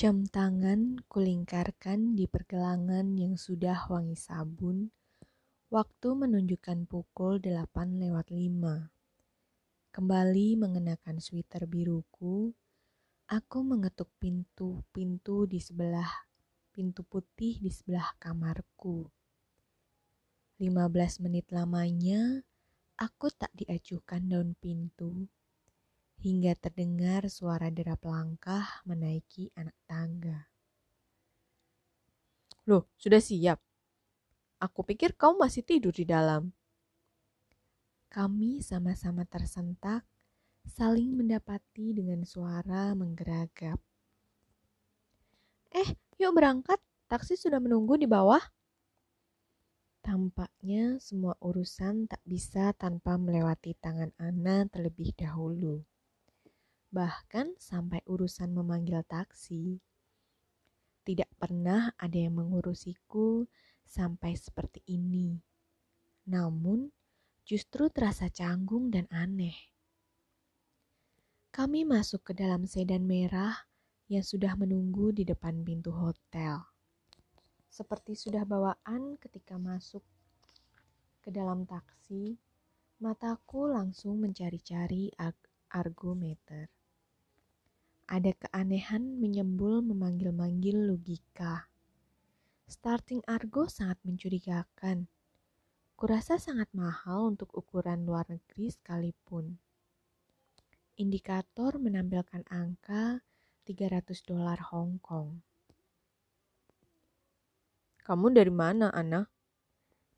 Jam tangan kulingkarkan di pergelangan yang sudah wangi sabun. Waktu menunjukkan pukul 8 lewat 5. Kembali mengenakan sweater biruku, aku mengetuk pintu-pintu di sebelah pintu putih di sebelah kamarku. 15 menit lamanya, aku tak diajukan daun pintu hingga terdengar suara derap langkah menaiki anak tangga. Loh, sudah siap? Aku pikir kau masih tidur di dalam. Kami sama-sama tersentak, saling mendapati dengan suara menggeragap. Eh, yuk berangkat. Taksi sudah menunggu di bawah. Tampaknya semua urusan tak bisa tanpa melewati tangan Ana terlebih dahulu. Bahkan sampai urusan memanggil taksi. Tidak pernah ada yang mengurusiku sampai seperti ini. Namun, justru terasa canggung dan aneh. Kami masuk ke dalam sedan merah yang sudah menunggu di depan pintu hotel. Seperti sudah bawaan ketika masuk ke dalam taksi, mataku langsung mencari-cari argometer. Ada keanehan menyembul memanggil-manggil logika. Starting Argo sangat mencurigakan. Kurasa sangat mahal untuk ukuran luar negeri sekalipun. Indikator menampilkan angka 300 dolar Hong Kong. Kamu dari mana, Ana?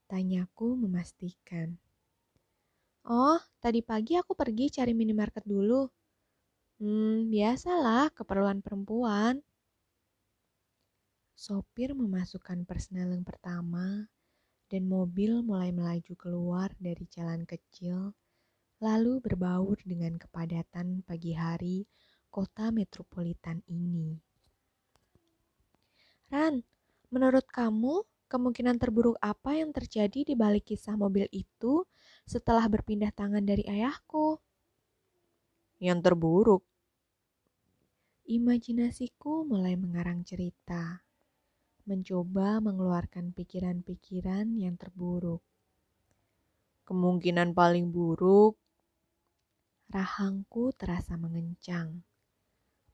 Tanyaku memastikan. Oh, tadi pagi aku pergi cari minimarket dulu. Hmm, biasalah keperluan perempuan. Sopir memasukkan persneling pertama dan mobil mulai melaju keluar dari jalan kecil, lalu berbaur dengan kepadatan pagi hari kota metropolitan ini. Ran, menurut kamu kemungkinan terburuk apa yang terjadi di balik kisah mobil itu setelah berpindah tangan dari ayahku? Yang terburuk? Imajinasiku mulai mengarang cerita mencoba mengeluarkan pikiran-pikiran yang terburuk. Kemungkinan paling buruk, rahangku terasa mengencang.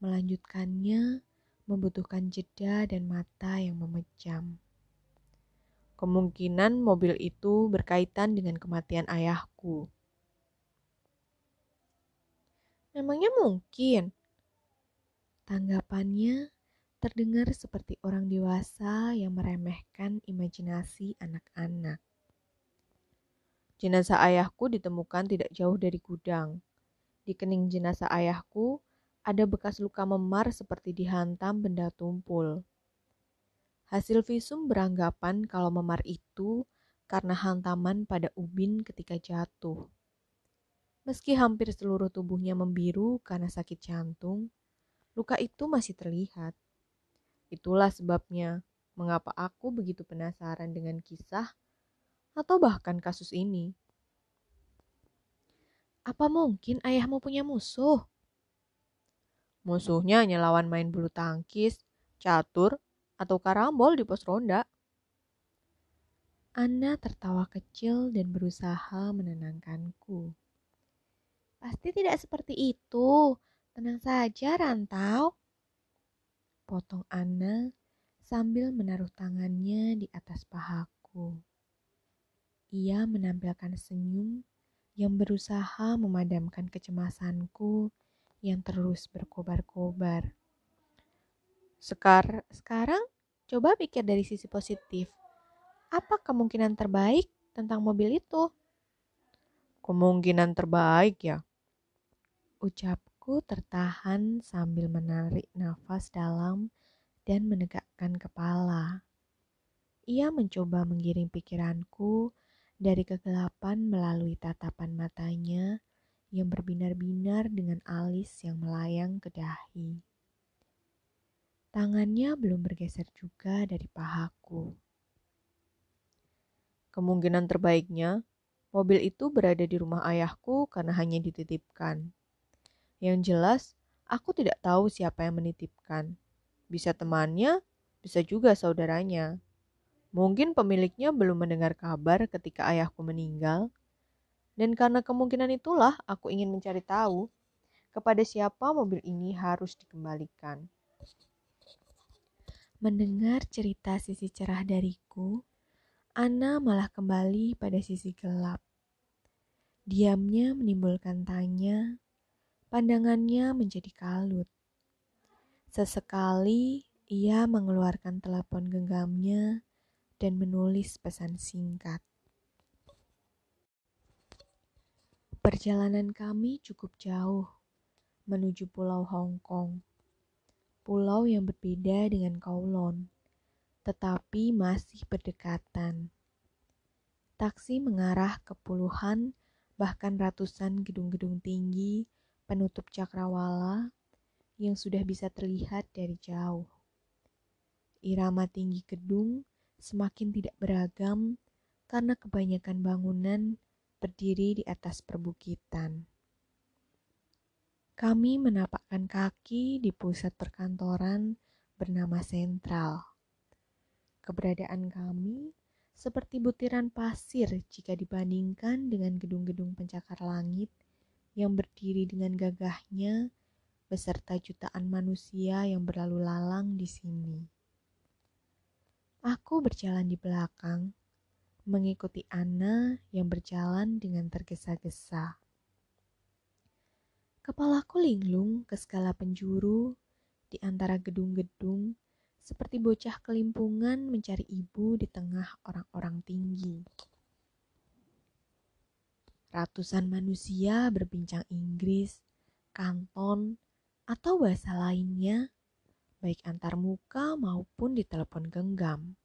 Melanjutkannya membutuhkan jeda dan mata yang memejam. Kemungkinan mobil itu berkaitan dengan kematian ayahku. Memangnya mungkin? Tanggapannya terdengar seperti orang dewasa yang meremehkan imajinasi anak-anak. Jenazah ayahku ditemukan tidak jauh dari gudang. Di kening jenazah ayahku ada bekas luka memar seperti dihantam benda tumpul. Hasil visum beranggapan kalau memar itu karena hantaman pada ubin ketika jatuh. Meski hampir seluruh tubuhnya membiru karena sakit jantung, luka itu masih terlihat. Itulah sebabnya mengapa aku begitu penasaran dengan kisah atau bahkan kasus ini. Apa mungkin ayahmu punya musuh? Musuhnya hanya lawan main bulu tangkis, catur, atau karambol di pos ronda. Anna tertawa kecil dan berusaha menenangkanku. Pasti tidak seperti itu. Tenang saja, Rantau potong Ana sambil menaruh tangannya di atas pahaku. Ia menampilkan senyum yang berusaha memadamkan kecemasanku yang terus berkobar-kobar. Sekar sekarang coba pikir dari sisi positif. Apa kemungkinan terbaik tentang mobil itu? Kemungkinan terbaik ya? Ucap Aku tertahan sambil menarik nafas dalam dan menegakkan kepala. Ia mencoba menggiring pikiranku dari kegelapan melalui tatapan matanya yang berbinar-binar dengan alis yang melayang ke dahi. Tangannya belum bergeser juga dari pahaku. Kemungkinan terbaiknya, mobil itu berada di rumah ayahku karena hanya dititipkan. Yang jelas, aku tidak tahu siapa yang menitipkan. Bisa temannya, bisa juga saudaranya. Mungkin pemiliknya belum mendengar kabar ketika ayahku meninggal. Dan karena kemungkinan itulah aku ingin mencari tahu kepada siapa mobil ini harus dikembalikan. Mendengar cerita sisi cerah dariku, Ana malah kembali pada sisi gelap. Diamnya menimbulkan tanya, pandangannya menjadi kalut. Sesekali ia mengeluarkan telepon genggamnya dan menulis pesan singkat. Perjalanan kami cukup jauh menuju Pulau Hong Kong pulau yang berbeda dengan Kowloon, tetapi masih berdekatan. Taksi mengarah ke puluhan, bahkan ratusan gedung-gedung tinggi penutup cakrawala yang sudah bisa terlihat dari jauh. Irama tinggi gedung semakin tidak beragam karena kebanyakan bangunan berdiri di atas perbukitan. Kami menapakkan kaki di pusat perkantoran bernama Sentral. Keberadaan kami seperti butiran pasir jika dibandingkan dengan gedung-gedung pencakar langit yang berdiri dengan gagahnya beserta jutaan manusia yang berlalu lalang di sini. Aku berjalan di belakang, mengikuti Anna yang berjalan dengan tergesa-gesa. Kepalaku linglung ke segala penjuru di antara gedung-gedung seperti bocah kelimpungan mencari ibu di tengah orang-orang tinggi. Ratusan manusia berbincang Inggris, kanton, atau bahasa lainnya, baik antar muka maupun di telepon genggam.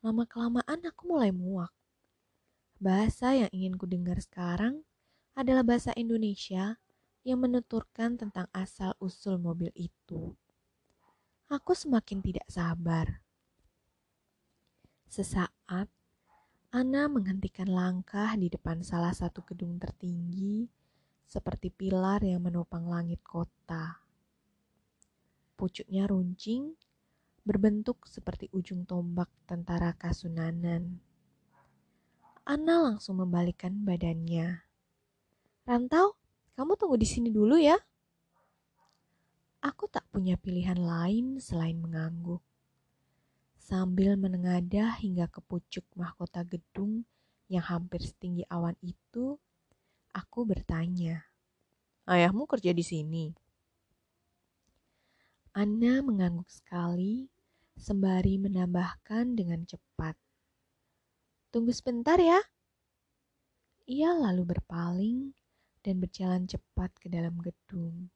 Lama-kelamaan aku mulai muak. Bahasa yang ingin ku dengar sekarang adalah bahasa Indonesia yang menuturkan tentang asal-usul mobil itu. Aku semakin tidak sabar. Sesaat, Ana menghentikan langkah di depan salah satu gedung tertinggi seperti pilar yang menopang langit kota. Pucuknya runcing, berbentuk seperti ujung tombak tentara Kasunanan. Ana langsung membalikkan badannya. Rantau, kamu tunggu di sini dulu ya. Aku tak punya pilihan lain selain mengangguk. Sambil menengadah hingga ke pucuk mahkota gedung yang hampir setinggi awan itu, aku bertanya, "Ayahmu kerja di sini?" Anna mengangguk sekali, sembari menambahkan dengan cepat, "Tunggu sebentar ya." Ia lalu berpaling dan berjalan cepat ke dalam gedung.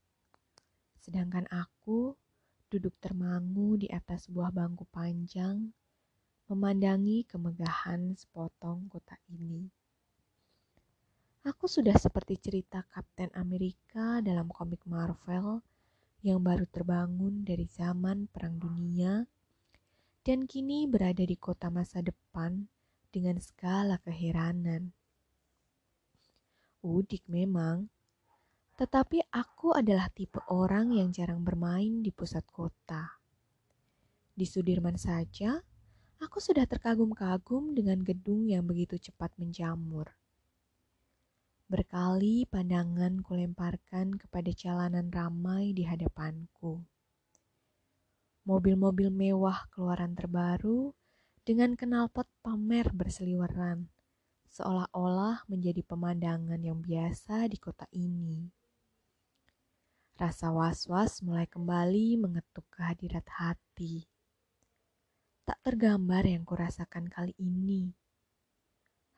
Sedangkan aku duduk termangu di atas sebuah bangku panjang, memandangi kemegahan sepotong kota ini. Aku sudah seperti cerita Kapten Amerika dalam komik Marvel yang baru terbangun dari zaman Perang Dunia dan kini berada di kota masa depan dengan segala keheranan udik memang. Tetapi aku adalah tipe orang yang jarang bermain di pusat kota. Di Sudirman saja, aku sudah terkagum-kagum dengan gedung yang begitu cepat menjamur. Berkali pandangan kulemparkan kepada jalanan ramai di hadapanku. Mobil-mobil mewah keluaran terbaru dengan kenalpot pamer berseliweran seolah-olah menjadi pemandangan yang biasa di kota ini. Rasa was-was mulai kembali mengetuk kehadirat hati. Tak tergambar yang kurasakan kali ini.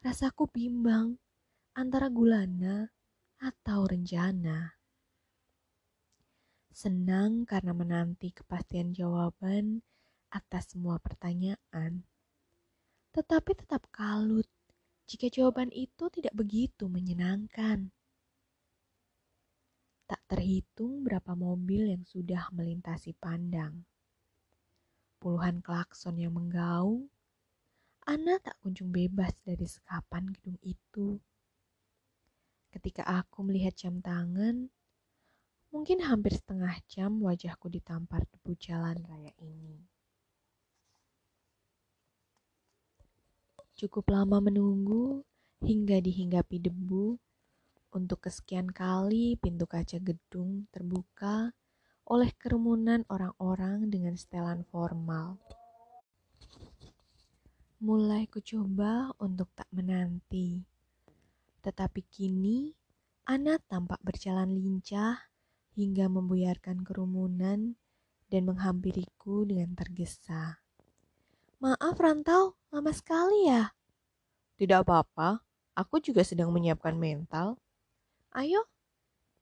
Rasaku bimbang antara gulana atau renjana. Senang karena menanti kepastian jawaban atas semua pertanyaan, tetapi tetap kalut jika jawaban itu tidak begitu menyenangkan. Terhitung berapa mobil yang sudah melintasi pandang. Puluhan klakson yang menggaung, Ana tak kunjung bebas dari sekapan gedung itu. Ketika aku melihat jam tangan, Mungkin hampir setengah jam wajahku ditampar debu jalan raya ini. Cukup lama menunggu hingga dihinggapi debu. Untuk kesekian kali pintu kaca gedung terbuka oleh kerumunan orang-orang dengan setelan formal. Mulai kucoba untuk tak menanti. Tetapi kini Ana tampak berjalan lincah hingga membuyarkan kerumunan dan menghampiriku dengan tergesa. Maaf Rantau, lama sekali ya? Tidak apa-apa, aku juga sedang menyiapkan mental. Ayo,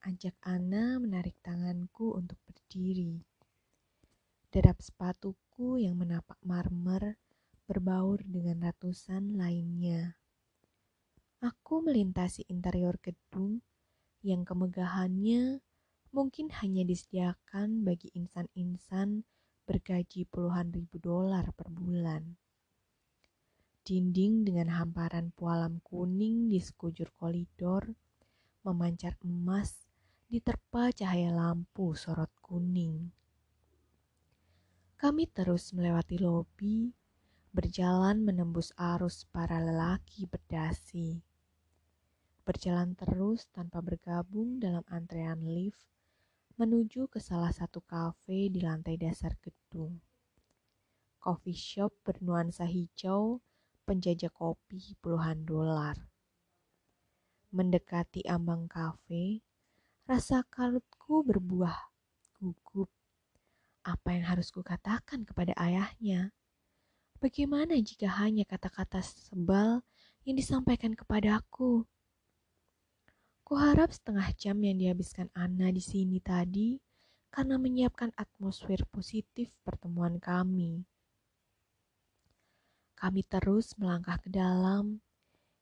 ajak Ana menarik tanganku untuk berdiri. Derap sepatuku yang menapak marmer berbaur dengan ratusan lainnya. Aku melintasi interior gedung yang kemegahannya mungkin hanya disediakan bagi insan-insan bergaji puluhan ribu dolar per bulan. Dinding dengan hamparan pualam kuning di sekujur koridor memancar emas diterpa cahaya lampu sorot kuning. Kami terus melewati lobi, berjalan menembus arus para lelaki berdasi. Berjalan terus tanpa bergabung dalam antrean lift menuju ke salah satu kafe di lantai dasar gedung. Coffee shop bernuansa hijau, penjajah kopi puluhan dolar. Mendekati ambang kafe, rasa kalutku berbuah gugup. Apa yang harus kukatakan kepada ayahnya? Bagaimana jika hanya kata-kata sebal yang disampaikan kepadaku? Kuharap setengah jam yang dihabiskan Anna di sini tadi karena menyiapkan atmosfer positif pertemuan kami. Kami terus melangkah ke dalam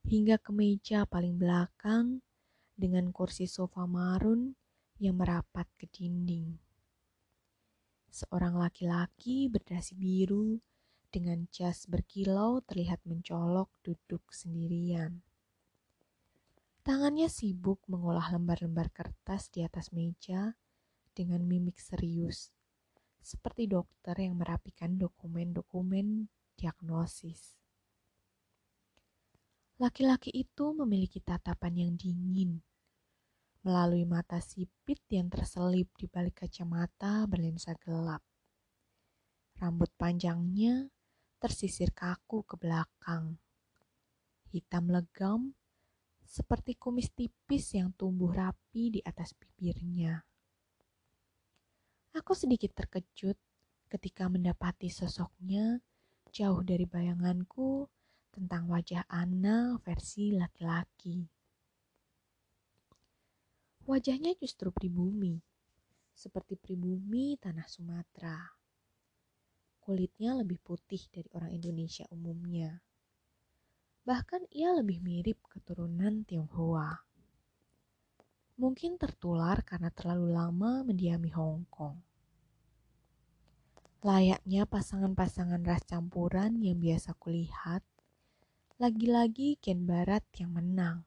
hingga ke meja paling belakang dengan kursi sofa marun yang merapat ke dinding. Seorang laki-laki berdasi biru dengan jas berkilau terlihat mencolok duduk sendirian. Tangannya sibuk mengolah lembar-lembar kertas di atas meja dengan mimik serius, seperti dokter yang merapikan dokumen-dokumen diagnosis. Laki-laki itu memiliki tatapan yang dingin, melalui mata sipit yang terselip di balik kacamata berlensa gelap. Rambut panjangnya tersisir kaku ke belakang, hitam legam seperti kumis tipis yang tumbuh rapi di atas bibirnya. Aku sedikit terkejut ketika mendapati sosoknya jauh dari bayanganku tentang wajah Anna versi laki-laki. Wajahnya justru pribumi, seperti pribumi tanah Sumatera. Kulitnya lebih putih dari orang Indonesia umumnya Bahkan ia lebih mirip keturunan Tionghoa. Mungkin tertular karena terlalu lama mendiami Hong Kong. Layaknya pasangan-pasangan ras campuran yang biasa kulihat, lagi-lagi Ken Barat yang menang,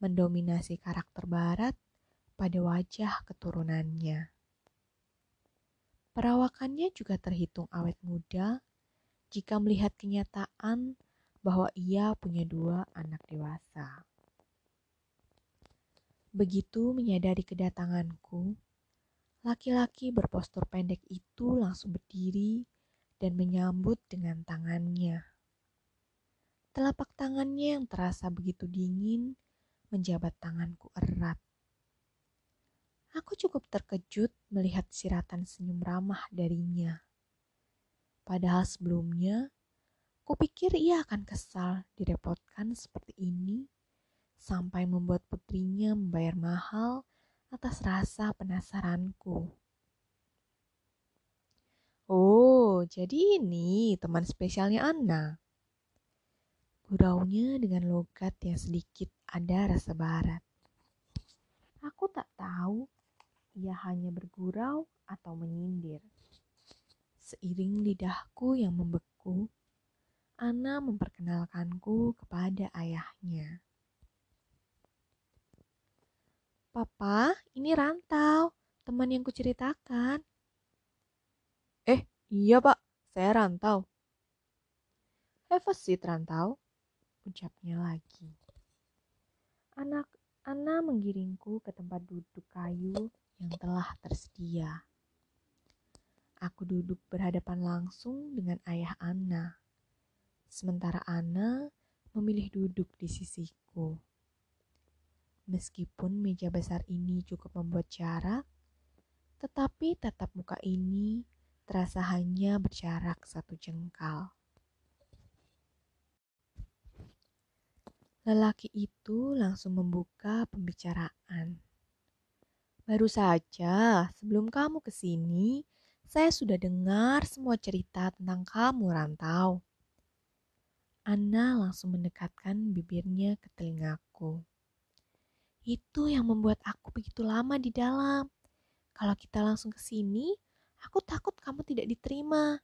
mendominasi karakter Barat pada wajah keturunannya. Perawakannya juga terhitung awet muda jika melihat kenyataan bahwa ia punya dua anak dewasa. Begitu menyadari kedatanganku, laki-laki berpostur pendek itu langsung berdiri dan menyambut dengan tangannya. Telapak tangannya yang terasa begitu dingin menjabat tanganku erat. Aku cukup terkejut melihat siratan senyum ramah darinya. Padahal sebelumnya Kupikir ia akan kesal direpotkan seperti ini sampai membuat putrinya membayar mahal atas rasa penasaranku. Oh, jadi ini teman spesialnya Anna. Guraunya dengan logat yang sedikit ada rasa barat. Aku tak tahu ia hanya bergurau atau menyindir. Seiring lidahku yang membeku, Ana memperkenalkanku kepada ayahnya. Papa, ini Rantau, teman yang kuceritakan. Eh, iya pak, saya Rantau. Have a Rantau, ucapnya lagi. Anak Ana menggiringku ke tempat duduk kayu yang telah tersedia. Aku duduk berhadapan langsung dengan ayah Ana. Sementara Ana memilih duduk di sisiku. Meskipun meja besar ini cukup membuat jarak, tetapi tatap muka ini terasa hanya berjarak satu jengkal. Lelaki itu langsung membuka pembicaraan. Baru saja sebelum kamu ke sini, saya sudah dengar semua cerita tentang kamu, Rantau. Anna langsung mendekatkan bibirnya ke telingaku. Itu yang membuat aku begitu lama di dalam. Kalau kita langsung ke sini, aku takut kamu tidak diterima.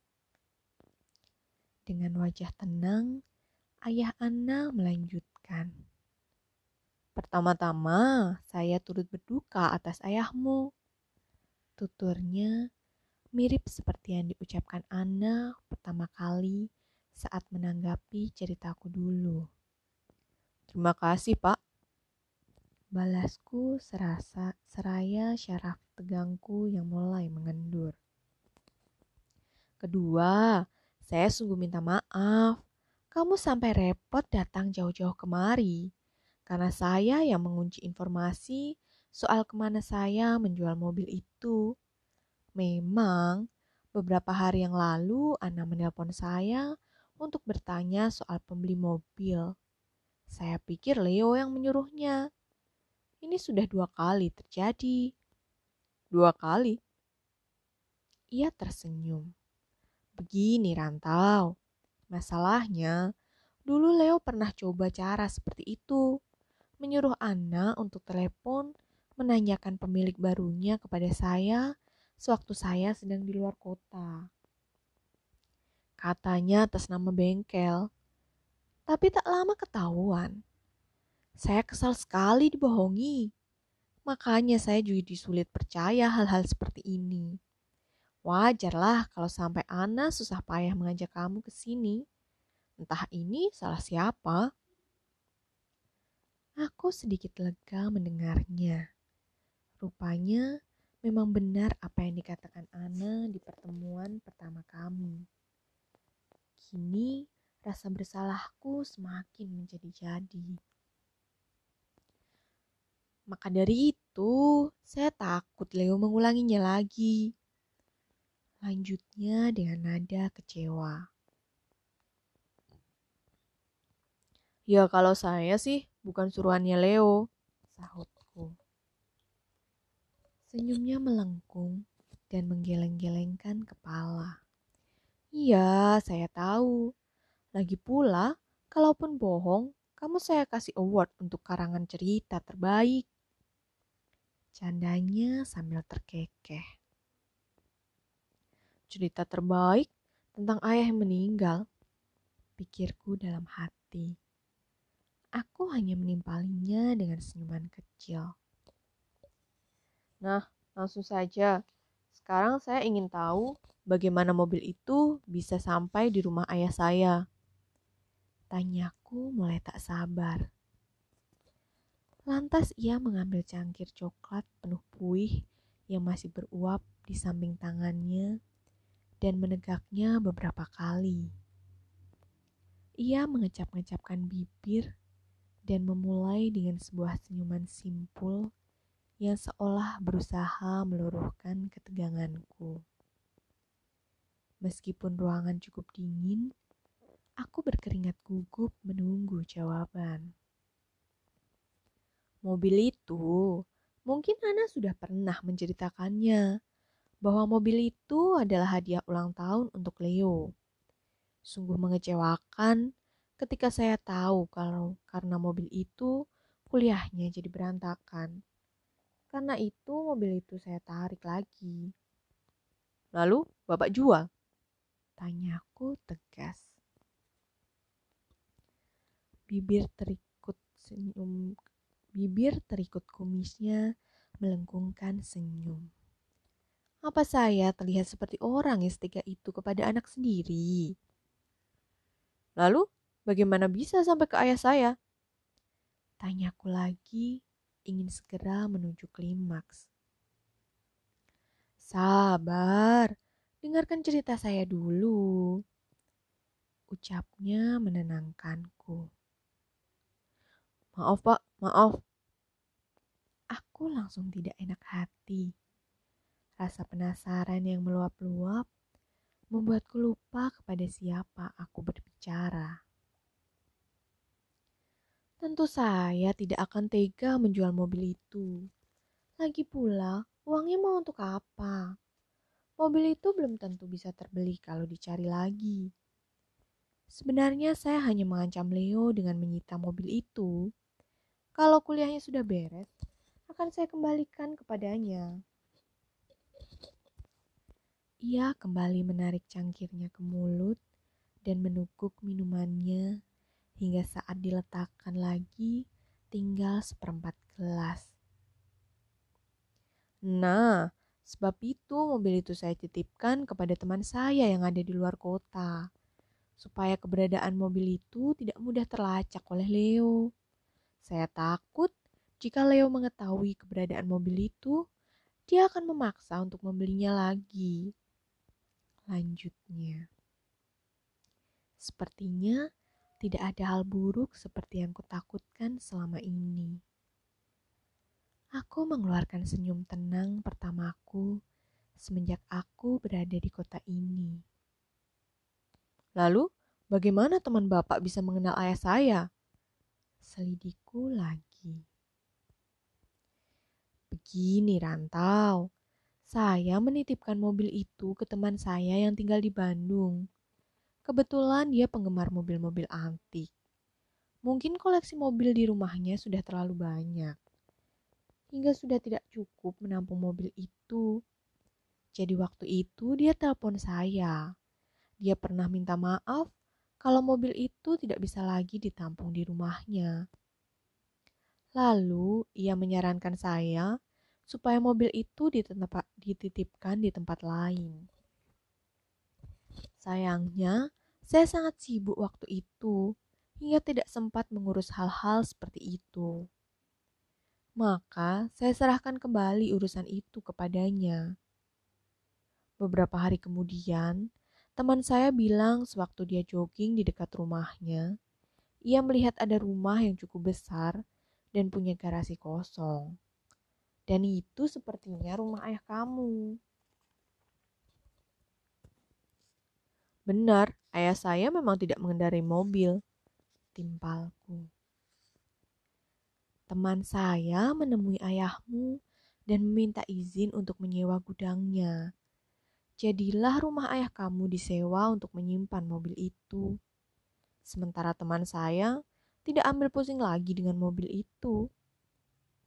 Dengan wajah tenang, ayah Anna melanjutkan. Pertama-tama, saya turut berduka atas ayahmu. Tuturnya mirip seperti yang diucapkan Anna pertama kali saat menanggapi ceritaku dulu. Terima kasih, Pak. Balasku serasa seraya syaraf tegangku yang mulai mengendur. Kedua, saya sungguh minta maaf. Kamu sampai repot datang jauh-jauh kemari. Karena saya yang mengunci informasi soal ke mana saya menjual mobil itu. Memang, beberapa hari yang lalu Ana menelpon saya untuk bertanya soal pembeli mobil. Saya pikir Leo yang menyuruhnya. Ini sudah dua kali terjadi. Dua kali? Ia tersenyum. Begini, Rantau. Masalahnya, dulu Leo pernah coba cara seperti itu. Menyuruh Anna untuk telepon menanyakan pemilik barunya kepada saya sewaktu saya sedang di luar kota. Katanya atas nama bengkel. Tapi tak lama ketahuan. Saya kesal sekali dibohongi. Makanya saya juga disulit percaya hal-hal seperti ini. Wajarlah kalau sampai Ana susah payah mengajak kamu ke sini. Entah ini salah siapa. Aku sedikit lega mendengarnya. Rupanya memang benar apa yang dikatakan Ana di pertemuan pertama kami. Kini rasa bersalahku semakin menjadi-jadi. Maka dari itu, saya takut Leo mengulanginya lagi. Lanjutnya dengan nada kecewa. Ya kalau saya sih bukan suruhannya Leo, sahutku. Senyumnya melengkung dan menggeleng-gelengkan kepala. Iya, saya tahu. Lagi pula, kalaupun bohong, kamu saya kasih award untuk karangan cerita terbaik. Candanya sambil terkekeh. Cerita terbaik tentang ayah yang meninggal, pikirku dalam hati. Aku hanya menimpalinya dengan senyuman kecil. Nah, langsung saja. Sekarang saya ingin tahu bagaimana mobil itu bisa sampai di rumah ayah saya. Tanyaku mulai tak sabar. Lantas ia mengambil cangkir coklat penuh puih yang masih beruap di samping tangannya dan menegaknya beberapa kali. Ia mengecap-ngecapkan bibir dan memulai dengan sebuah senyuman simpul yang seolah berusaha meluruhkan keteganganku. Meskipun ruangan cukup dingin, aku berkeringat gugup menunggu jawaban. Mobil itu, mungkin Ana sudah pernah menceritakannya, bahwa mobil itu adalah hadiah ulang tahun untuk Leo. Sungguh mengecewakan ketika saya tahu kalau karena mobil itu kuliahnya jadi berantakan. Karena itu mobil itu saya tarik lagi. Lalu Bapak jual? Tanyaku tegas. Bibir terikut senyum Bibir terikut kumisnya melengkungkan senyum. Apa saya terlihat seperti orang yang setika itu kepada anak sendiri? Lalu, bagaimana bisa sampai ke ayah saya? Tanyaku lagi, ingin segera menuju klimaks. Sabar, dengarkan cerita saya dulu. Ucapnya menenangkanku. Maaf pak, maaf. Aku langsung tidak enak hati. Rasa penasaran yang meluap-luap membuatku lupa kepada siapa aku berbicara. Tentu saya tidak akan tega menjual mobil itu. Lagi pula, uangnya mau untuk apa? Mobil itu belum tentu bisa terbeli kalau dicari lagi. Sebenarnya saya hanya mengancam Leo dengan menyita mobil itu. Kalau kuliahnya sudah beres, akan saya kembalikan kepadanya. Ia kembali menarik cangkirnya ke mulut dan menukuk minumannya hingga saat diletakkan lagi tinggal seperempat gelas. Nah, sebab itu mobil itu saya titipkan kepada teman saya yang ada di luar kota. Supaya keberadaan mobil itu tidak mudah terlacak oleh Leo. Saya takut jika Leo mengetahui keberadaan mobil itu, dia akan memaksa untuk membelinya lagi. Lanjutnya, sepertinya tidak ada hal buruk seperti yang kutakutkan selama ini. Aku mengeluarkan senyum tenang pertamaku semenjak aku berada di kota ini. Lalu, bagaimana teman Bapak bisa mengenal ayah saya? Selidiku lagi. Begini, Rantau. Saya menitipkan mobil itu ke teman saya yang tinggal di Bandung. Kebetulan dia penggemar mobil-mobil antik. Mungkin koleksi mobil di rumahnya sudah terlalu banyak. Hingga sudah tidak cukup menampung mobil itu. Jadi waktu itu dia telepon saya. Dia pernah minta maaf kalau mobil itu tidak bisa lagi ditampung di rumahnya. Lalu ia menyarankan saya supaya mobil itu dititipkan di tempat lain. Sayangnya, saya sangat sibuk waktu itu hingga tidak sempat mengurus hal-hal seperti itu. Maka saya serahkan kembali urusan itu kepadanya. Beberapa hari kemudian, teman saya bilang sewaktu dia jogging di dekat rumahnya, ia melihat ada rumah yang cukup besar dan punya garasi kosong. Dan itu sepertinya rumah ayah kamu. Benar, ayah saya memang tidak mengendarai mobil. Timpalku. Teman saya menemui ayahmu dan meminta izin untuk menyewa gudangnya. Jadilah rumah ayah kamu disewa untuk menyimpan mobil itu. Sementara teman saya tidak ambil pusing lagi dengan mobil itu.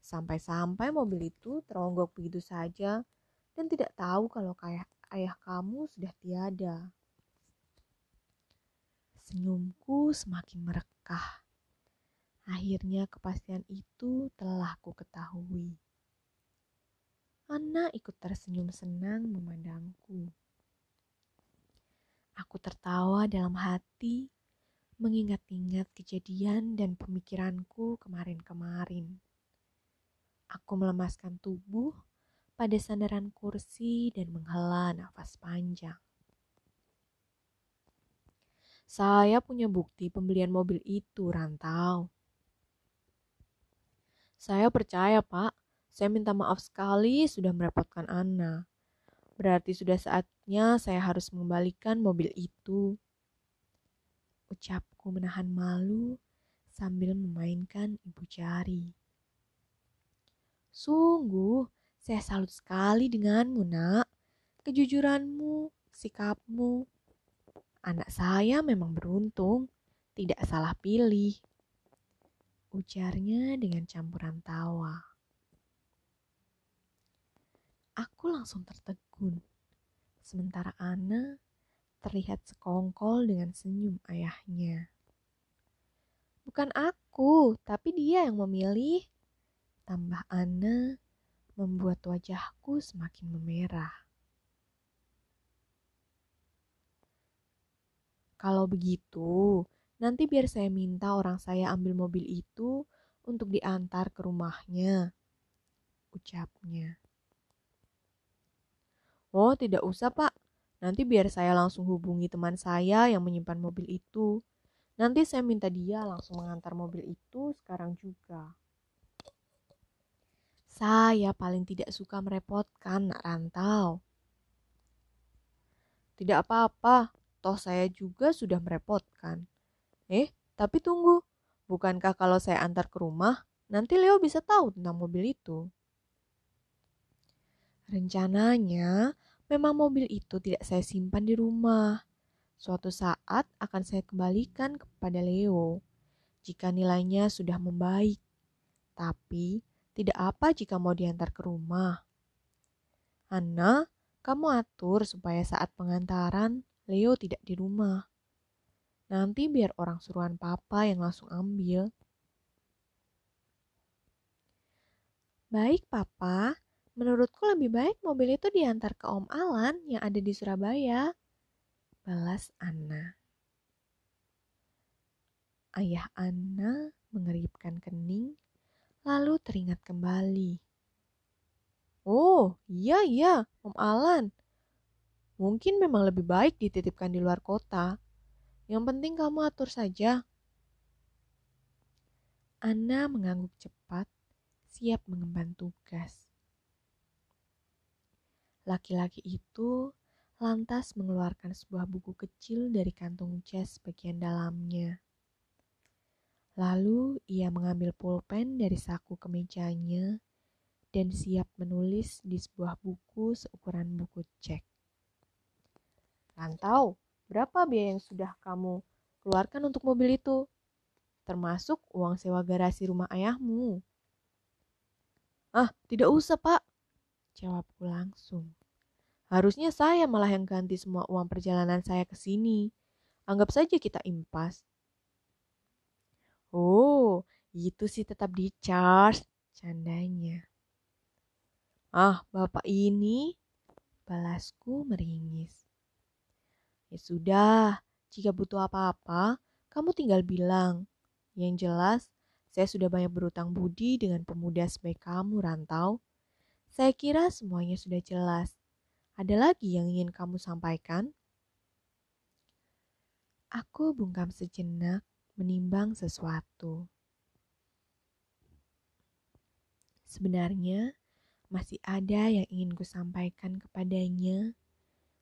Sampai-sampai mobil itu teronggok begitu saja dan tidak tahu kalau kayak ayah kamu sudah tiada. Senyumku semakin merekah. Akhirnya kepastian itu telah ku ketahui. Ana ikut tersenyum senang memandangku. Aku tertawa dalam hati, mengingat-ingat kejadian dan pemikiranku kemarin-kemarin. Aku melemaskan tubuh pada sandaran kursi dan menghela nafas panjang. Saya punya bukti pembelian mobil itu, Rantau. Saya percaya, Pak. Saya minta maaf sekali sudah merepotkan Ana. Berarti sudah saatnya saya harus mengembalikan mobil itu. Ucapku menahan malu sambil memainkan ibu jari. Sungguh, saya salut sekali denganmu, nak. Kejujuranmu, sikapmu, Anak saya memang beruntung, tidak salah pilih. Ujarnya dengan campuran tawa. Aku langsung tertegun. Sementara Ana terlihat sekongkol dengan senyum ayahnya. Bukan aku, tapi dia yang memilih. Tambah Ana membuat wajahku semakin memerah. Kalau begitu, nanti biar saya minta orang saya ambil mobil itu untuk diantar ke rumahnya. Ucapnya. Oh, tidak usah, Pak. Nanti biar saya langsung hubungi teman saya yang menyimpan mobil itu. Nanti saya minta dia langsung mengantar mobil itu sekarang juga. Saya paling tidak suka merepotkan nak rantau. Tidak apa-apa, toh saya juga sudah merepotkan. Eh, tapi tunggu. Bukankah kalau saya antar ke rumah, nanti Leo bisa tahu tentang mobil itu? Rencananya, memang mobil itu tidak saya simpan di rumah. Suatu saat akan saya kembalikan kepada Leo jika nilainya sudah membaik. Tapi tidak apa jika mau diantar ke rumah. Anna, kamu atur supaya saat pengantaran Leo tidak di rumah. Nanti biar orang suruhan papa yang langsung ambil. Baik, papa. Menurutku lebih baik mobil itu diantar ke Om Alan yang ada di Surabaya. Balas Anna. Ayah Anna mengeripkan kening lalu teringat kembali. Oh, iya iya, Om Alan. Mungkin memang lebih baik dititipkan di luar kota. Yang penting kamu atur saja. Anna mengangguk cepat, siap mengemban tugas. Laki-laki itu lantas mengeluarkan sebuah buku kecil dari kantung jas bagian dalamnya. Lalu ia mengambil pulpen dari saku kemejanya dan siap menulis di sebuah buku seukuran buku cek. Rantau, berapa biaya yang sudah kamu keluarkan untuk mobil itu? Termasuk uang sewa garasi rumah ayahmu. Ah, tidak usah pak, jawabku langsung. Harusnya saya malah yang ganti semua uang perjalanan saya ke sini. Anggap saja kita impas. Oh, itu sih tetap di charge, candanya. Ah, bapak ini, balasku meringis. Ya sudah, jika butuh apa-apa, kamu tinggal bilang. Yang jelas, saya sudah banyak berutang budi dengan pemuda sebaik kamu, Rantau. Saya kira semuanya sudah jelas. Ada lagi yang ingin kamu sampaikan? Aku bungkam sejenak menimbang sesuatu. Sebenarnya masih ada yang ingin ku sampaikan kepadanya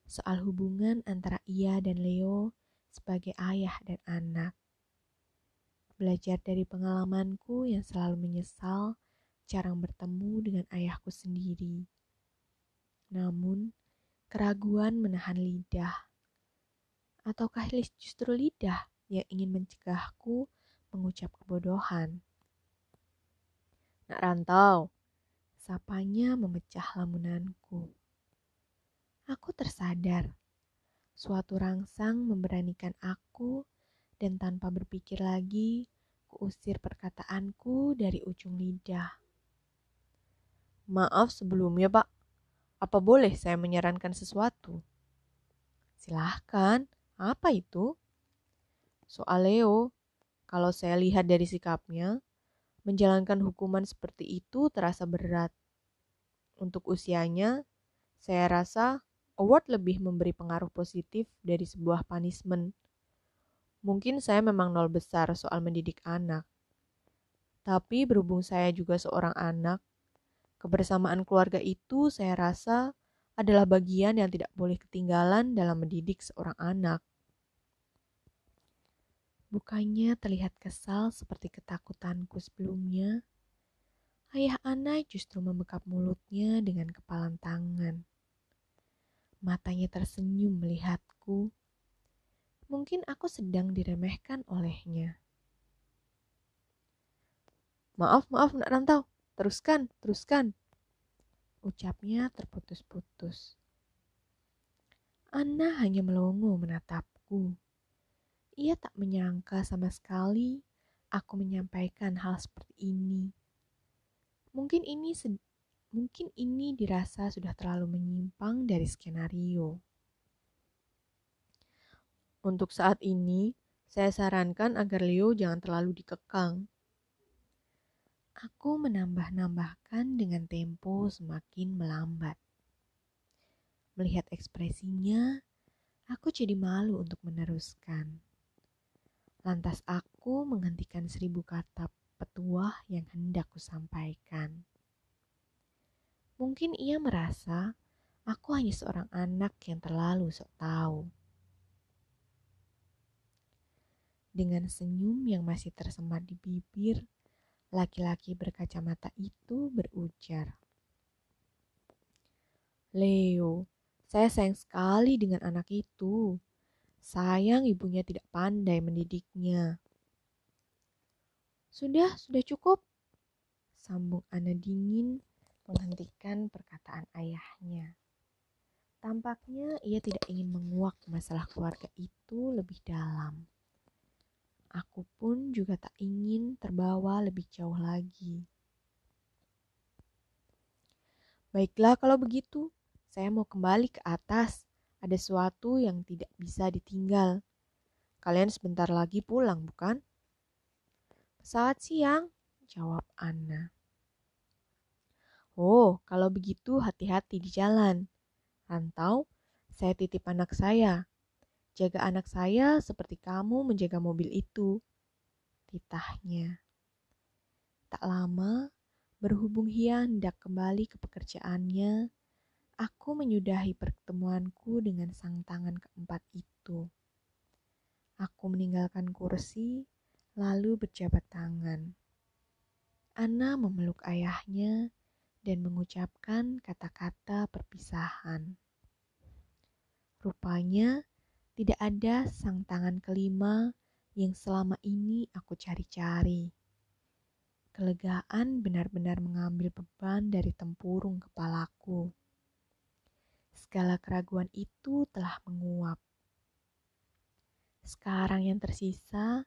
soal hubungan antara ia dan Leo sebagai ayah dan anak. Belajar dari pengalamanku yang selalu menyesal jarang bertemu dengan ayahku sendiri. Namun, keraguan menahan lidah. Ataukah justru lidah yang ingin mencegahku mengucap kebodohan. Nak rantau, sapanya memecah lamunanku. Aku tersadar, suatu rangsang memberanikan aku dan tanpa berpikir lagi, kuusir perkataanku dari ujung lidah. Maaf sebelumnya, Pak. Apa boleh saya menyarankan sesuatu? Silahkan, apa itu? Soal Leo, kalau saya lihat dari sikapnya, menjalankan hukuman seperti itu terasa berat. Untuk usianya, saya rasa award lebih memberi pengaruh positif dari sebuah punishment. Mungkin saya memang nol besar soal mendidik anak. Tapi berhubung saya juga seorang anak, kebersamaan keluarga itu saya rasa adalah bagian yang tidak boleh ketinggalan dalam mendidik seorang anak. Bukannya terlihat kesal seperti ketakutanku sebelumnya, ayah Ana justru membekap mulutnya dengan kepalan tangan. Matanya tersenyum melihatku. Mungkin aku sedang diremehkan olehnya. Maaf, maaf nak rantau. Teruskan, teruskan. Ucapnya terputus-putus. Anna hanya melongo menatapku. Ia tak menyangka sama sekali aku menyampaikan hal seperti ini. Mungkin ini mungkin ini dirasa sudah terlalu menyimpang dari skenario. Untuk saat ini, saya sarankan agar Leo jangan terlalu dikekang. Aku menambah-nambahkan dengan tempo semakin melambat. Melihat ekspresinya, aku jadi malu untuk meneruskan. Lantas aku menghentikan seribu kata petuah yang hendak kusampaikan. Mungkin ia merasa aku hanya seorang anak yang terlalu sok tahu. Dengan senyum yang masih tersemat di bibir, laki-laki berkacamata itu berujar. Leo, saya sayang sekali dengan anak itu. Sayang ibunya tidak pandai mendidiknya. Sudah, sudah cukup. Sambung Ana dingin menghentikan perkataan ayahnya. Tampaknya ia tidak ingin menguak masalah keluarga itu lebih dalam. Aku pun juga tak ingin terbawa lebih jauh lagi. Baiklah kalau begitu, saya mau kembali ke atas. Ada sesuatu yang tidak bisa ditinggal. Kalian sebentar lagi pulang, bukan? Pesawat siang, jawab Anna. Oh, kalau begitu hati-hati di jalan. Rantau, saya titip anak saya. Jaga anak saya seperti kamu menjaga mobil itu. Titahnya. Tak lama, berhubung Hia hendak kembali ke pekerjaannya, Aku menyudahi pertemuanku dengan sang tangan keempat itu. Aku meninggalkan kursi, lalu berjabat tangan. Ana memeluk ayahnya dan mengucapkan kata-kata perpisahan. Rupanya tidak ada sang tangan kelima yang selama ini aku cari-cari. Kelegaan benar-benar mengambil beban dari tempurung kepalaku segala keraguan itu telah menguap. Sekarang yang tersisa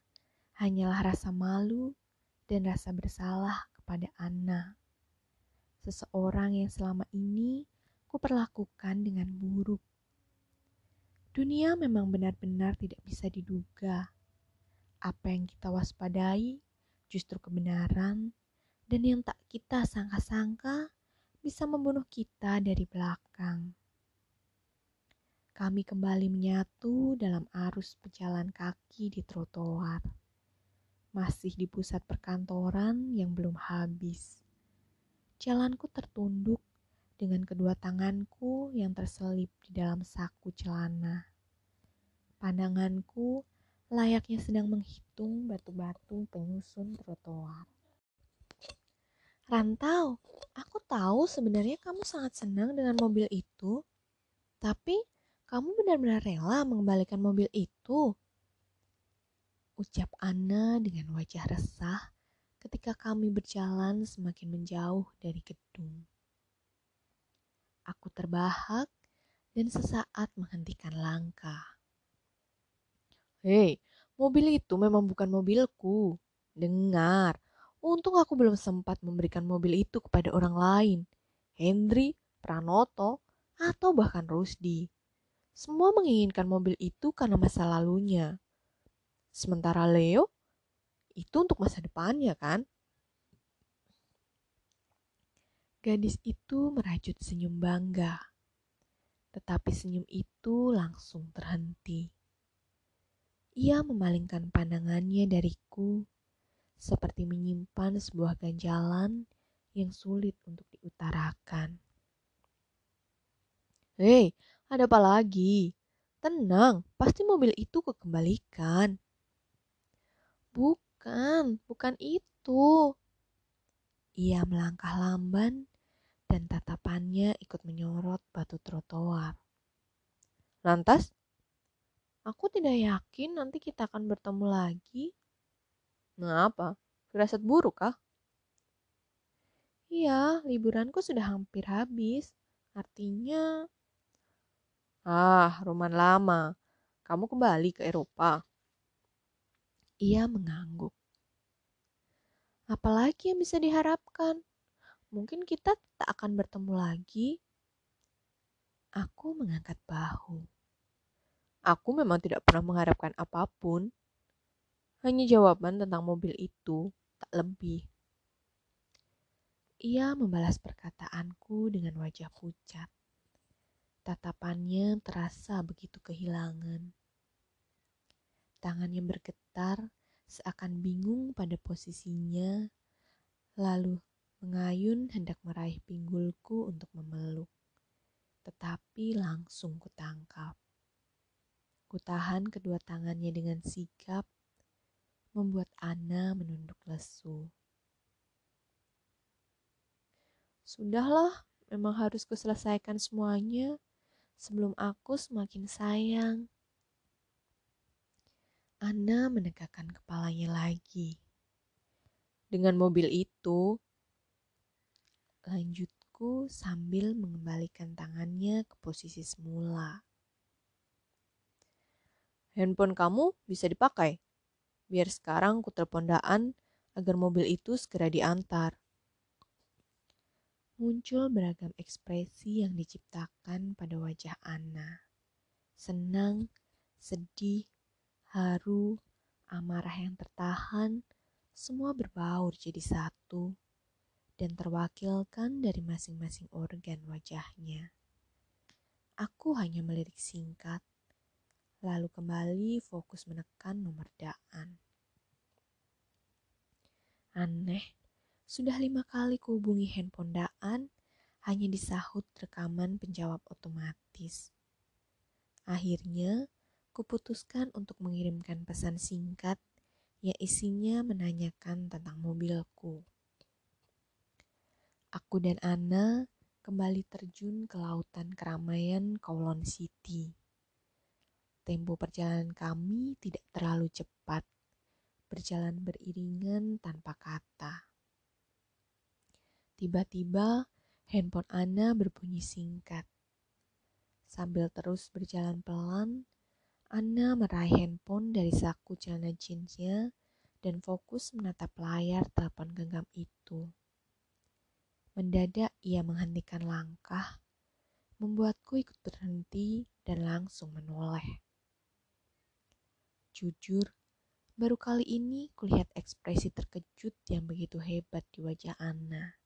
hanyalah rasa malu dan rasa bersalah kepada Anna. Seseorang yang selama ini kuperlakukan dengan buruk. Dunia memang benar-benar tidak bisa diduga. Apa yang kita waspadai justru kebenaran, dan yang tak kita sangka-sangka bisa membunuh kita dari belakang kami kembali menyatu dalam arus pejalan kaki di trotoar. Masih di pusat perkantoran yang belum habis. Jalanku tertunduk dengan kedua tanganku yang terselip di dalam saku celana. Pandanganku layaknya sedang menghitung batu-batu penyusun trotoar. Rantau, aku tahu sebenarnya kamu sangat senang dengan mobil itu, tapi kamu benar-benar rela mengembalikan mobil itu? Ucap Anna dengan wajah resah ketika kami berjalan semakin menjauh dari gedung. Aku terbahak dan sesaat menghentikan langkah. Hei, mobil itu memang bukan mobilku. Dengar, untung aku belum sempat memberikan mobil itu kepada orang lain. Hendri, Pranoto, atau bahkan Rusdi. Semua menginginkan mobil itu karena masa lalunya. Sementara Leo, itu untuk masa depannya kan? Gadis itu merajut senyum bangga. Tetapi senyum itu langsung terhenti. Ia memalingkan pandangannya dariku seperti menyimpan sebuah ganjalan yang sulit untuk diutarakan. Hei, ada apa lagi? Tenang, pasti mobil itu kekembalikan. Bukan, bukan itu. Ia melangkah lamban dan tatapannya ikut menyorot batu trotoar. Lantas, aku tidak yakin nanti kita akan bertemu lagi. Mengapa? Firasat buruk kah? Iya, liburanku sudah hampir habis. Artinya Ah, Roman lama. Kamu kembali ke Eropa. Ia mengangguk. Apalagi yang bisa diharapkan? mungkin kita tak akan bertemu lagi. Aku mengangkat bahu. Aku memang tidak pernah mengharapkan apa pun. Hanya jawaban tentang mobil itu, tak lebih. Ia membalas perkataanku dengan wajah pucat. Tatapannya terasa begitu kehilangan. Tangannya bergetar seakan bingung pada posisinya, lalu mengayun hendak meraih pinggulku untuk memeluk. Tetapi langsung kutangkap. Kutahan kedua tangannya dengan sigap, membuat Ana menunduk lesu. Sudahlah, memang harus kuselesaikan semuanya sebelum aku semakin sayang. Ana menegakkan kepalanya lagi. Dengan mobil itu, lanjutku sambil mengembalikan tangannya ke posisi semula. Handphone kamu bisa dipakai. Biar sekarang ku telepon Daan agar mobil itu segera diantar. Muncul beragam ekspresi yang diciptakan pada wajah Ana. Senang, sedih, haru, amarah yang tertahan, semua berbaur jadi satu dan terwakilkan dari masing-masing organ wajahnya. Aku hanya melirik singkat lalu kembali fokus menekan nomor daan. Aneh, sudah lima kali kuhubungi handphone daan, hanya disahut rekaman penjawab otomatis. Akhirnya, kuputuskan untuk mengirimkan pesan singkat yang isinya menanyakan tentang mobilku. Aku dan Ana kembali terjun ke lautan keramaian Kowloon City. Tempo perjalanan kami tidak terlalu cepat, berjalan beriringan tanpa kata. Tiba-tiba handphone Ana berbunyi singkat. Sambil terus berjalan pelan, Ana meraih handphone dari saku celana jeansnya dan fokus menatap layar telepon genggam itu. Mendadak ia menghentikan langkah, membuatku ikut berhenti dan langsung menoleh. Jujur, baru kali ini kulihat ekspresi terkejut yang begitu hebat di wajah Anna.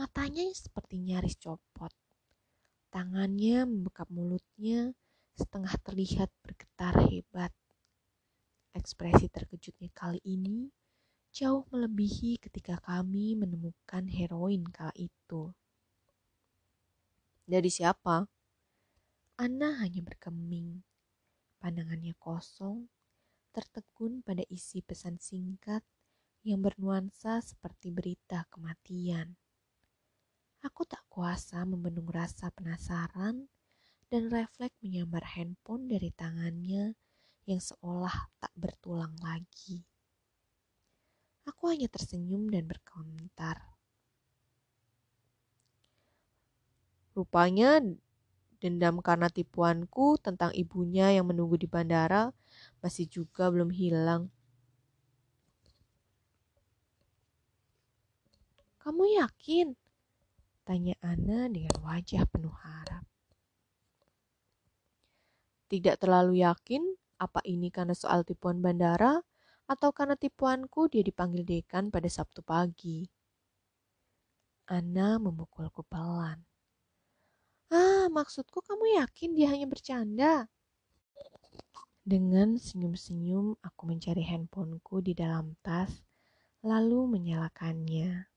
Matanya seperti nyaris copot. Tangannya membekap mulutnya setengah terlihat bergetar hebat. Ekspresi terkejutnya kali ini jauh melebihi ketika kami menemukan heroin kala itu. Dari siapa? Anna hanya berkeming. Pandangannya kosong, tertegun pada isi pesan singkat yang bernuansa seperti berita kematian. Aku tak kuasa membendung rasa penasaran dan refleks menyambar handphone dari tangannya yang seolah tak bertulang lagi. Aku hanya tersenyum dan berkomentar. Rupanya Dendam karena tipuanku tentang ibunya yang menunggu di bandara masih juga belum hilang. Kamu yakin? Tanya Ana dengan wajah penuh harap. Tidak terlalu yakin apa ini karena soal tipuan bandara atau karena tipuanku dia dipanggil dekan pada Sabtu pagi. Ana memukulku pelan. Ah, maksudku kamu yakin dia hanya bercanda? Dengan senyum-senyum, aku mencari handphoneku di dalam tas, lalu menyalakannya.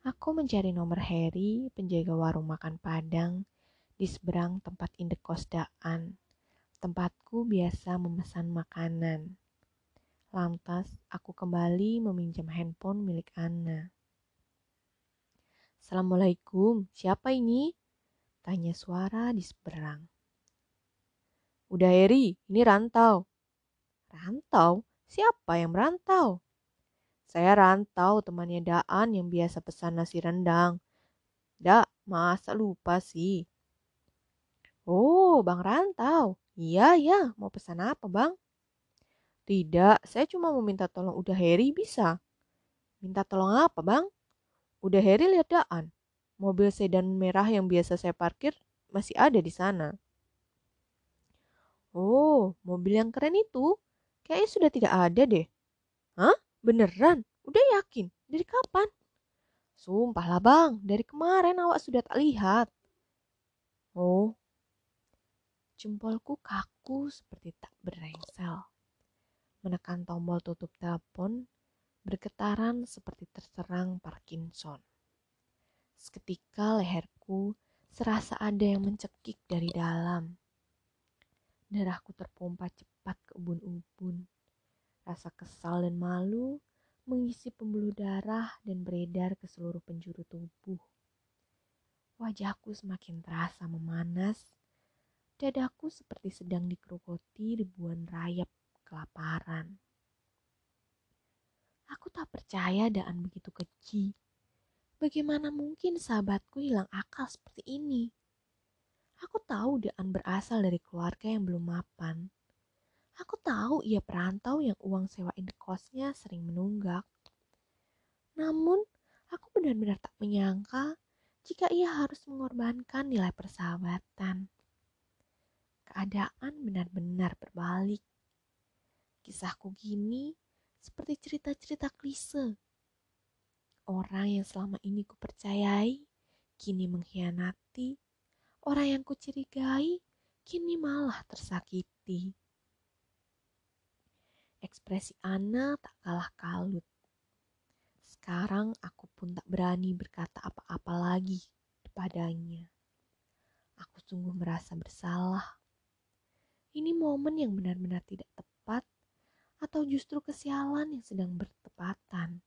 Aku mencari nomor Harry, penjaga warung makan Padang, di seberang tempat indekos Daan, tempatku biasa memesan makanan. Lantas, aku kembali meminjam handphone milik Anna. Assalamualaikum, siapa ini? Tanya suara di seberang. Udah Eri, ini rantau. Rantau? Siapa yang merantau? Saya rantau temannya Daan yang biasa pesan nasi rendang. Dak, masa lupa sih? Oh, Bang Rantau. Iya, ya. Mau pesan apa, Bang? Tidak, saya cuma mau minta tolong udah Harry bisa. Minta tolong apa, Bang? Udah Harry lihat Daan. Mobil sedan merah yang biasa saya parkir masih ada di sana. Oh, mobil yang keren itu kayaknya sudah tidak ada deh. Hah? Beneran? Udah yakin? Dari kapan? Sumpah lah bang, dari kemarin awak sudah tak lihat. Oh, jempolku kaku seperti tak berengsel. Menekan tombol tutup telepon, bergetaran seperti terserang Parkinson. Seketika leherku serasa ada yang mencekik dari dalam. Darahku terpompa cepat ke ubun-ubun. Rasa kesal dan malu mengisi pembuluh darah dan beredar ke seluruh penjuru tubuh. Wajahku semakin terasa memanas. Dadaku seperti sedang dikerukoti ribuan rayap kelaparan. Aku tak percaya Daan begitu keji. Bagaimana mungkin sahabatku hilang akal seperti ini? Aku tahu Daan berasal dari keluarga yang belum mapan. Aku tahu ia perantau yang uang sewa indekosnya sering menunggak. Namun, aku benar-benar tak menyangka jika ia harus mengorbankan nilai persahabatan. Keadaan benar-benar berbalik. Kisahku gini seperti cerita-cerita klise. Orang yang selama ini kupercayai, kini mengkhianati. Orang yang kucurigai, kini malah tersakiti. Ekspresi Ana tak kalah kalut. Sekarang aku pun tak berani berkata apa-apa lagi kepadanya. Aku sungguh merasa bersalah. Ini momen yang benar-benar tidak tepat atau justru kesialan yang sedang bertepatan.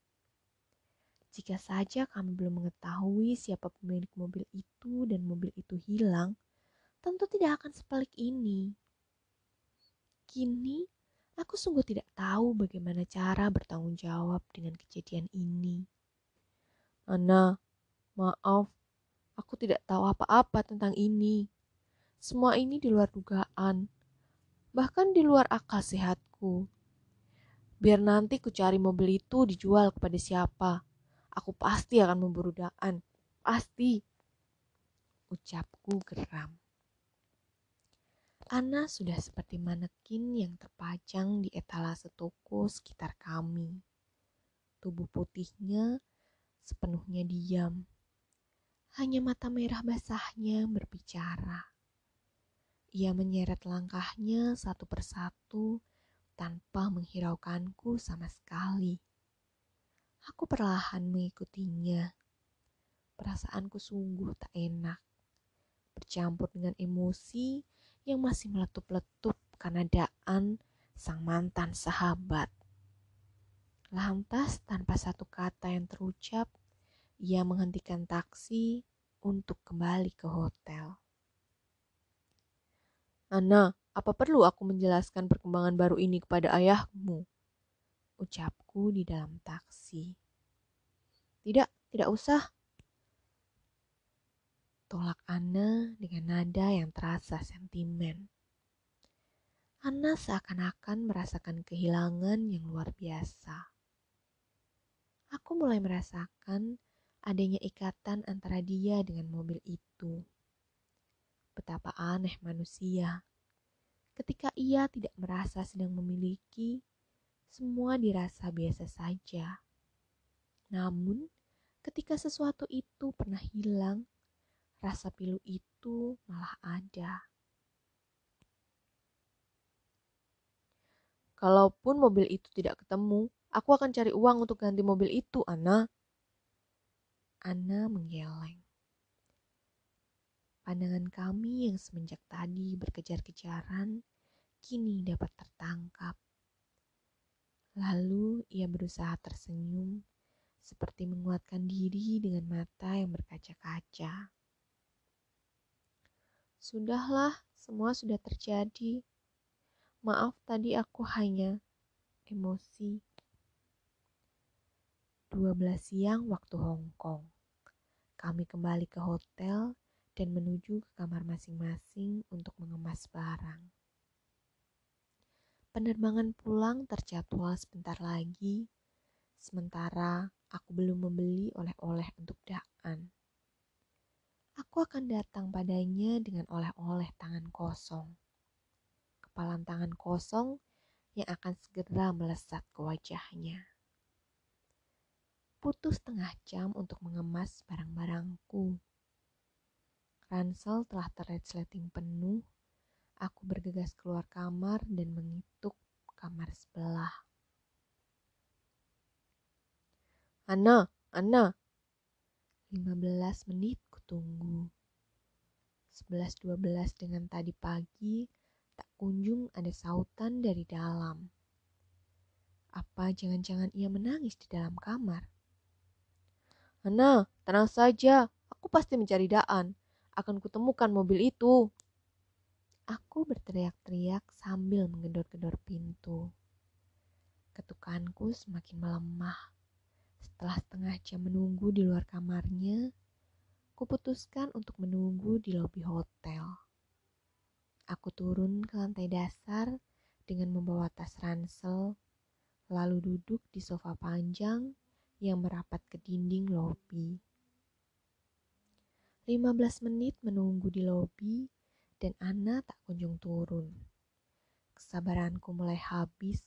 Jika saja kami belum mengetahui siapa pemilik mobil itu dan mobil itu hilang, tentu tidak akan sepelik ini. Kini, Aku sungguh tidak tahu bagaimana cara bertanggung jawab dengan kejadian ini. Ana, maaf, aku tidak tahu apa-apa tentang ini. Semua ini di luar dugaan, bahkan di luar akal sehatku. Biar nanti ku cari mobil itu dijual kepada siapa. Aku pasti akan memburu Daan. Pasti. Ucapku geram. Ana sudah seperti manekin yang terpajang di etalase toko sekitar kami. Tubuh putihnya sepenuhnya diam. Hanya mata merah basahnya berbicara. Ia menyeret langkahnya satu persatu tanpa menghiraukanku sama sekali. Aku perlahan mengikutinya. Perasaanku sungguh tak enak. Bercampur dengan emosi yang masih meletup-letup karena Daan sang mantan sahabat. Lantas tanpa satu kata yang terucap, ia menghentikan taksi untuk kembali ke hotel. Ana, apa perlu aku menjelaskan perkembangan baru ini kepada ayahmu? Ucapku di dalam taksi. Tidak, tidak usah, Tolak Anna dengan nada yang terasa sentimen. Anna seakan-akan merasakan kehilangan yang luar biasa. Aku mulai merasakan adanya ikatan antara dia dengan mobil itu. Betapa aneh manusia. Ketika ia tidak merasa sedang memiliki, semua dirasa biasa saja. Namun, ketika sesuatu itu pernah hilang, rasa pilu itu malah ada. Kalaupun mobil itu tidak ketemu, aku akan cari uang untuk ganti mobil itu, Ana. Ana menggeleng. Pandangan kami yang semenjak tadi berkejar-kejaran kini dapat tertangkap. Lalu ia berusaha tersenyum seperti menguatkan diri dengan mata yang berkaca-kaca. Sudahlah, semua sudah terjadi. Maaf tadi aku hanya emosi. 12 siang waktu Hong Kong. Kami kembali ke hotel dan menuju ke kamar masing-masing untuk mengemas barang. Penerbangan pulang terjadwal sebentar lagi, Sementara aku belum membeli oleh-oleh untuk Daan. Aku akan datang padanya dengan oleh-oleh tangan kosong. Kepalan tangan kosong yang akan segera melesat ke wajahnya. Putus setengah jam untuk mengemas barang-barangku. Ransel telah terresleting penuh. Aku bergegas keluar kamar dan mengituk kamar sebelah. Ana, Ana. 15 menit kutunggu. 11.12 dengan tadi pagi tak kunjung ada sautan dari dalam. Apa jangan-jangan ia menangis di dalam kamar? Ana, tenang saja. Aku pasti mencari Daan. Akan kutemukan mobil itu. Aku berteriak-teriak sambil menggedor-gedor pintu. Ketukanku semakin melemah. Setelah setengah jam menunggu di luar kamarnya, kuputuskan untuk menunggu di lobi hotel. Aku turun ke lantai dasar dengan membawa tas ransel, lalu duduk di sofa panjang yang merapat ke dinding lobi. 15 menit menunggu di lobi dan Ana tak kunjung turun. Kesabaranku mulai habis,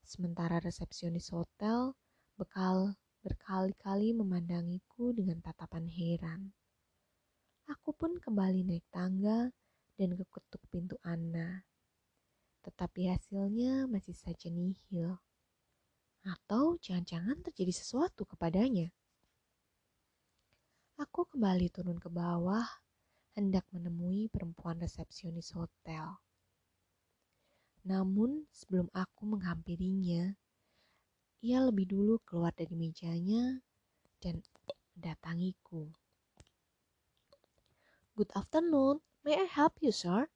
sementara resepsionis hotel bekal berkali-kali memandangiku dengan tatapan heran. Aku pun kembali naik tangga dan keketuk pintu Anna. Tetapi hasilnya masih saja nihil. Atau jangan-jangan terjadi sesuatu kepadanya. Aku kembali turun ke bawah, hendak menemui perempuan resepsionis hotel. Namun sebelum aku menghampirinya, ia lebih dulu keluar dari mejanya dan mendatangiku. Good afternoon, may I help you, sir?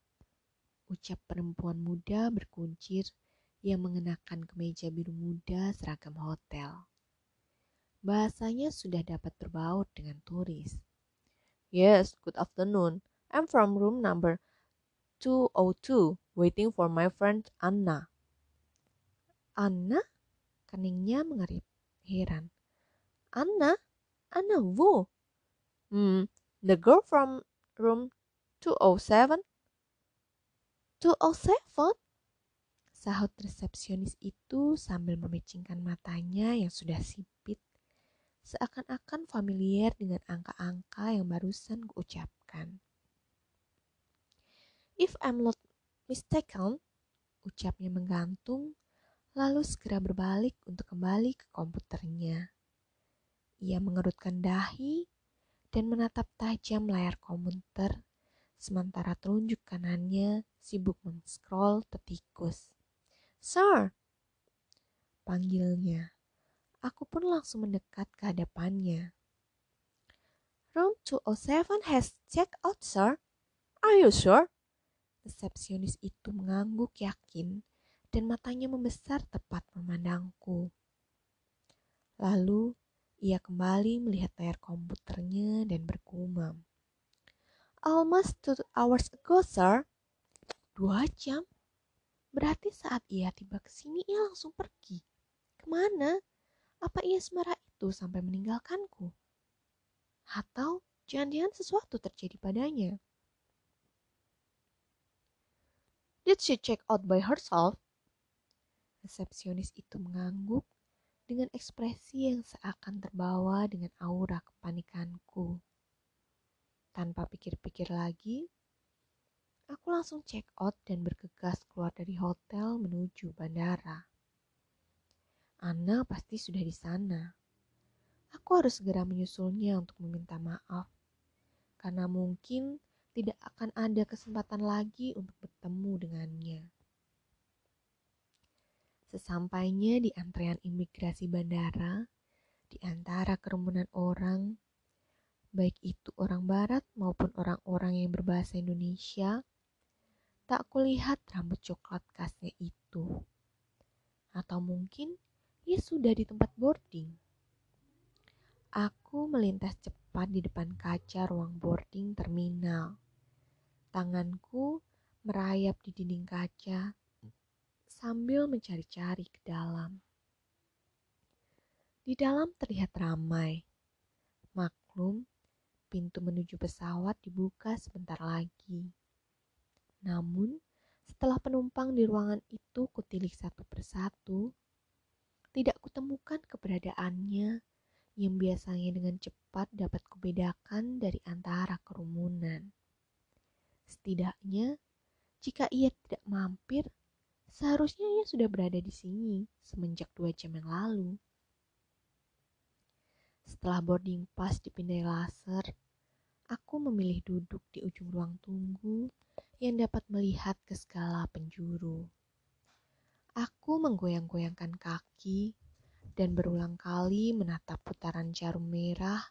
Ucap perempuan muda berkuncir yang mengenakan kemeja biru muda seragam hotel. Bahasanya sudah dapat berbaut dengan turis. Yes, good afternoon. I'm from room number 202, waiting for my friend Anna. Anna? Keningnya mengerip, heran. Anna? Anna Wu? Hmm, the girl from room 207? 207? Sahut resepsionis itu sambil memicingkan matanya yang sudah sipit, seakan-akan familiar dengan angka-angka yang barusan kuucapkan. If I'm not mistaken, ucapnya menggantung lalu segera berbalik untuk kembali ke komputernya. Ia mengerutkan dahi dan menatap tajam layar komputer, sementara telunjuk kanannya sibuk men-scroll tetikus. Sir, panggilnya. Aku pun langsung mendekat ke hadapannya. Room 207 has checked out, sir. Are you sure? Resepsionis itu mengangguk yakin dan matanya membesar tepat memandangku. Lalu ia kembali melihat layar komputernya dan bergumam. Almost two hours ago, sir. Dua jam? Berarti saat ia tiba ke sini, ia langsung pergi. Ke mana? Apa ia semarah itu sampai meninggalkanku? Atau jangan-jangan sesuatu terjadi padanya? Did she check out by herself? Resepsionis itu mengangguk dengan ekspresi yang seakan terbawa dengan aura kepanikanku. Tanpa pikir-pikir lagi, aku langsung check out dan bergegas keluar dari hotel menuju bandara. Anna pasti sudah di sana. Aku harus segera menyusulnya untuk meminta maaf, karena mungkin tidak akan ada kesempatan lagi untuk bertemu dengannya. Sesampainya di antrean imigrasi bandara, di antara kerumunan orang, baik itu orang barat maupun orang-orang yang berbahasa Indonesia, tak kulihat rambut coklat khasnya itu. Atau mungkin ia sudah di tempat boarding. Aku melintas cepat di depan kaca ruang boarding terminal. Tanganku merayap di dinding kaca sambil mencari-cari ke dalam. Di dalam terlihat ramai. Maklum, pintu menuju pesawat dibuka sebentar lagi. Namun, setelah penumpang di ruangan itu kutilik satu persatu, tidak kutemukan keberadaannya yang biasanya dengan cepat dapat kubedakan dari antara kerumunan. Setidaknya, jika ia tidak mampir, seharusnya ia sudah berada di sini semenjak dua jam yang lalu. Setelah boarding pass dipindai laser, aku memilih duduk di ujung ruang tunggu yang dapat melihat ke segala penjuru. Aku menggoyang-goyangkan kaki dan berulang kali menatap putaran jarum merah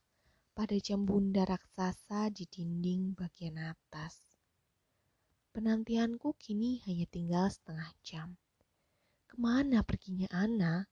pada jam bunda raksasa di dinding bagian atas. Penantianku kini hanya tinggal setengah jam. Ke mana perginya Ana?